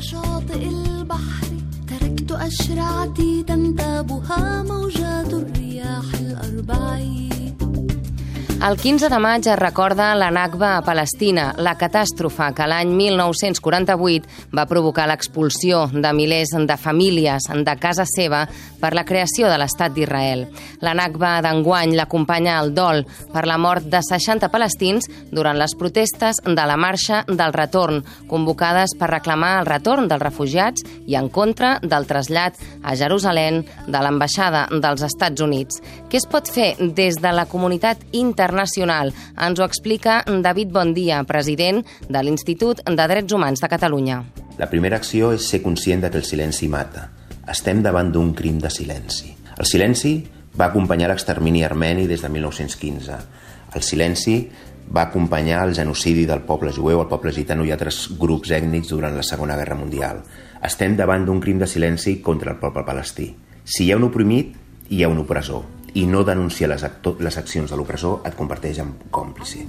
شاطئ البحر تركت أشرعتي تنتابها موجات الرياح الأربعين. El 15 de maig es recorda la Nakba a Palestina, la catàstrofe que l'any 1948 va provocar l'expulsió de milers de famílies de casa seva per la creació de l'Estat d'Israel. La Nakba d'enguany l'acompanya el dol per la mort de 60 palestins durant les protestes de la marxa del retorn, convocades per reclamar el retorn dels refugiats i en contra del trasllat a Jerusalem de l'ambaixada dels Estats Units. Què es pot fer des de la comunitat internacional internacional. Ens ho explica David Bondia, president de l'Institut de Drets Humans de Catalunya. La primera acció és ser conscient de que el silenci mata. Estem davant d'un crim de silenci. El silenci va acompanyar l'extermini armeni des de 1915. El silenci va acompanyar el genocidi del poble jueu, el poble gitano i altres grups ètnics durant la Segona Guerra Mundial. Estem davant d'un crim de silenci contra el poble palestí. Si hi ha un oprimit, hi ha un opressor i no denunciar les, les accions de l'opressor et converteix en còmplice.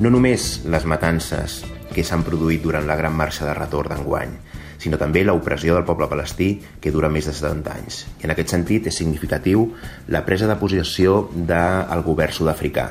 No només les matances que s'han produït durant la gran marxa de retorn d'enguany, sinó també l'opressió del poble palestí que dura més de 70 anys. I en aquest sentit és significatiu la presa de posició del govern sud-africà.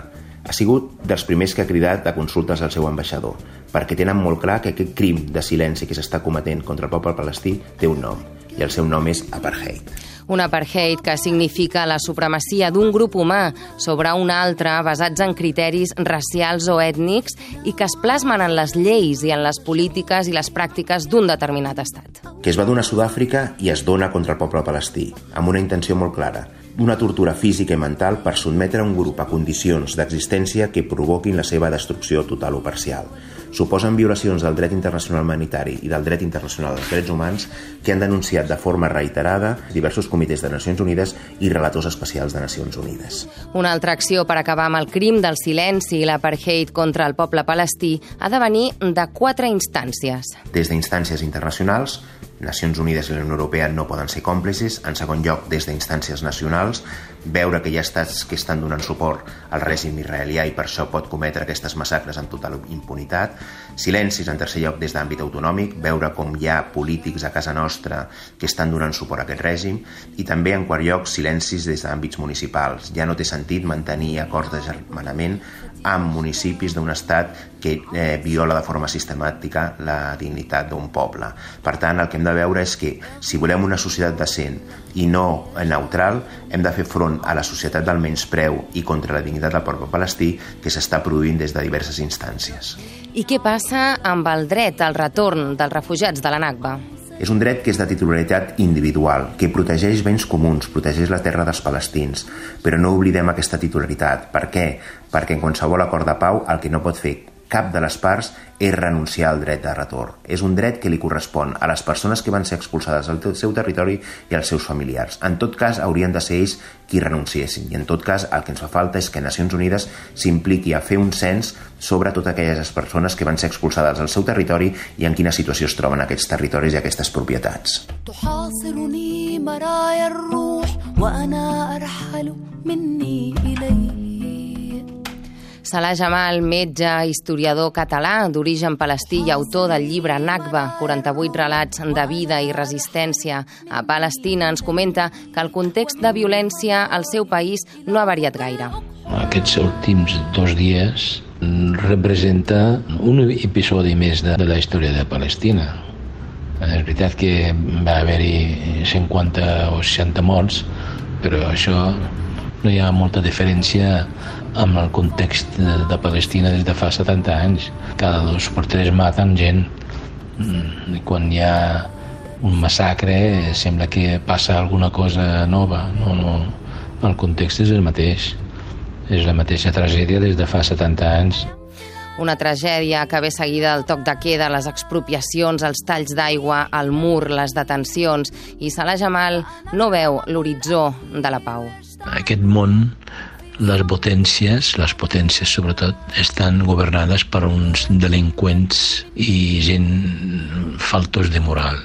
Ha sigut dels primers que ha cridat a consultes al seu ambaixador, perquè tenen molt clar que aquest crim de silenci que s'està cometent contra el poble palestí té un nom, i el seu nom és apartheid. Un apartheid que significa la supremacia d'un grup humà sobre un altre basats en criteris racials o ètnics i que es plasmen en les lleis i en les polítiques i les pràctiques d'un determinat estat. Que es va donar a Sud-àfrica i es dona contra el poble palestí, amb una intenció molt clara, una tortura física i mental per sotmetre un grup a condicions d'existència que provoquin la seva destrucció total o parcial. Suposen violacions del dret internacional humanitari i del dret internacional dels drets humans que han denunciat de forma reiterada diversos comitès de Nacions Unides i relators especials de Nacions Unides. Una altra acció per acabar amb el crim del silenci i l'apartheid contra el poble palestí ha de venir de quatre instàncies. Des d'instàncies internacionals, Nacions Unides i la Unió Europea no poden ser còmplices. En segon lloc, des d'instàncies nacionals, veure que hi ha estats que estan donant suport al règim israelià i per això pot cometre aquestes massacres amb total impunitat. Silencis, en tercer lloc, des d'àmbit autonòmic, veure com hi ha polítics a casa nostra que estan donant suport a aquest règim. I també, en quart lloc, silencis des d'àmbits municipals. Ja no té sentit mantenir acords de germanament amb municipis d'un estat que eh, viola de forma sistemàtica la dignitat d'un poble. Per tant, el que hem de veure és que si volem una societat decent i no neutral, hem de fer front a la societat del menyspreu i contra la dignitat del poble palestí que s'està produint des de diverses instàncies. I què passa amb el dret al retorn dels refugiats de la Nakba? És un dret que és de titularitat individual, que protegeix béns comuns, protegeix la terra dels palestins, però no oblidem aquesta titularitat. Per què? Perquè en qualsevol acord de pau el que no pot fer cap de les parts és renunciar al dret de retorn. És un dret que li correspon a les persones que van ser expulsades del seu territori i als seus familiars. En tot cas, haurien de ser ells qui renunciessin. I en tot cas, el que ens fa falta és que Nacions Unides s'impliqui a fer un cens sobre totes aquelles persones que van ser expulsades del seu territori i en quina situació es troben aquests territoris i aquestes propietats. تحاصرني مرايا الروح وأنا أرحل مني إليه Salah Jamal, metge, historiador català d'origen palestí i autor del llibre Nakba, 48 relats de vida i resistència a Palestina, ens comenta que el context de violència al seu país no ha variat gaire. Aquests últims dos dies representa un episodi més de, de la història de Palestina. És veritat que va haver-hi 50 o 60 morts, però això no hi ha molta diferència amb el context de, de Palestina des de fa 70 anys. Cada dos per tres maten gent. Mm, I quan hi ha un massacre sembla que passa alguna cosa nova. No, no. El context és el mateix. És la mateixa tragèdia des de fa 70 anys. Una tragèdia que ve seguida del toc de queda, les expropiacions, els talls d'aigua, el mur, les detencions... I Salah Jamal no veu l'horitzó de la pau. Aquest món les potències, les potències sobretot, estan governades per uns delinqüents i gent faltos de moral.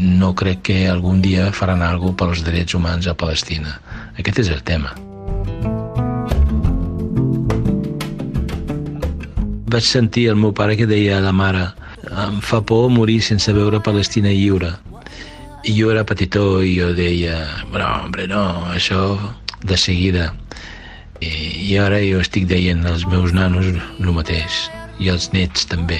No crec que algun dia faran alguna pels drets humans a Palestina. Aquest és el tema. Vaig sentir el meu pare que deia a la mare em fa por morir sense veure Palestina lliure. I jo era petitó i jo deia, no, hombre, no, això de seguida. I, i ara jo estic deient als meus nanos el mateix i els nets també.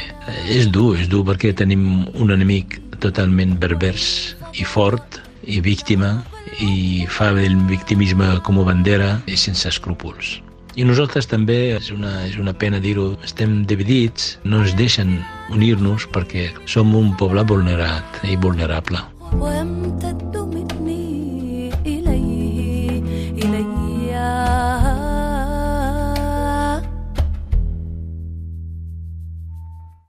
És dur, és dur perquè tenim un enemic totalment pervers i fort i víctima i fa del victimisme com a bandera i sense escrúpols. I nosaltres també, és una, és una pena dir-ho, estem dividits, no ens deixen unir-nos perquè som un poble vulnerat i vulnerable. Poem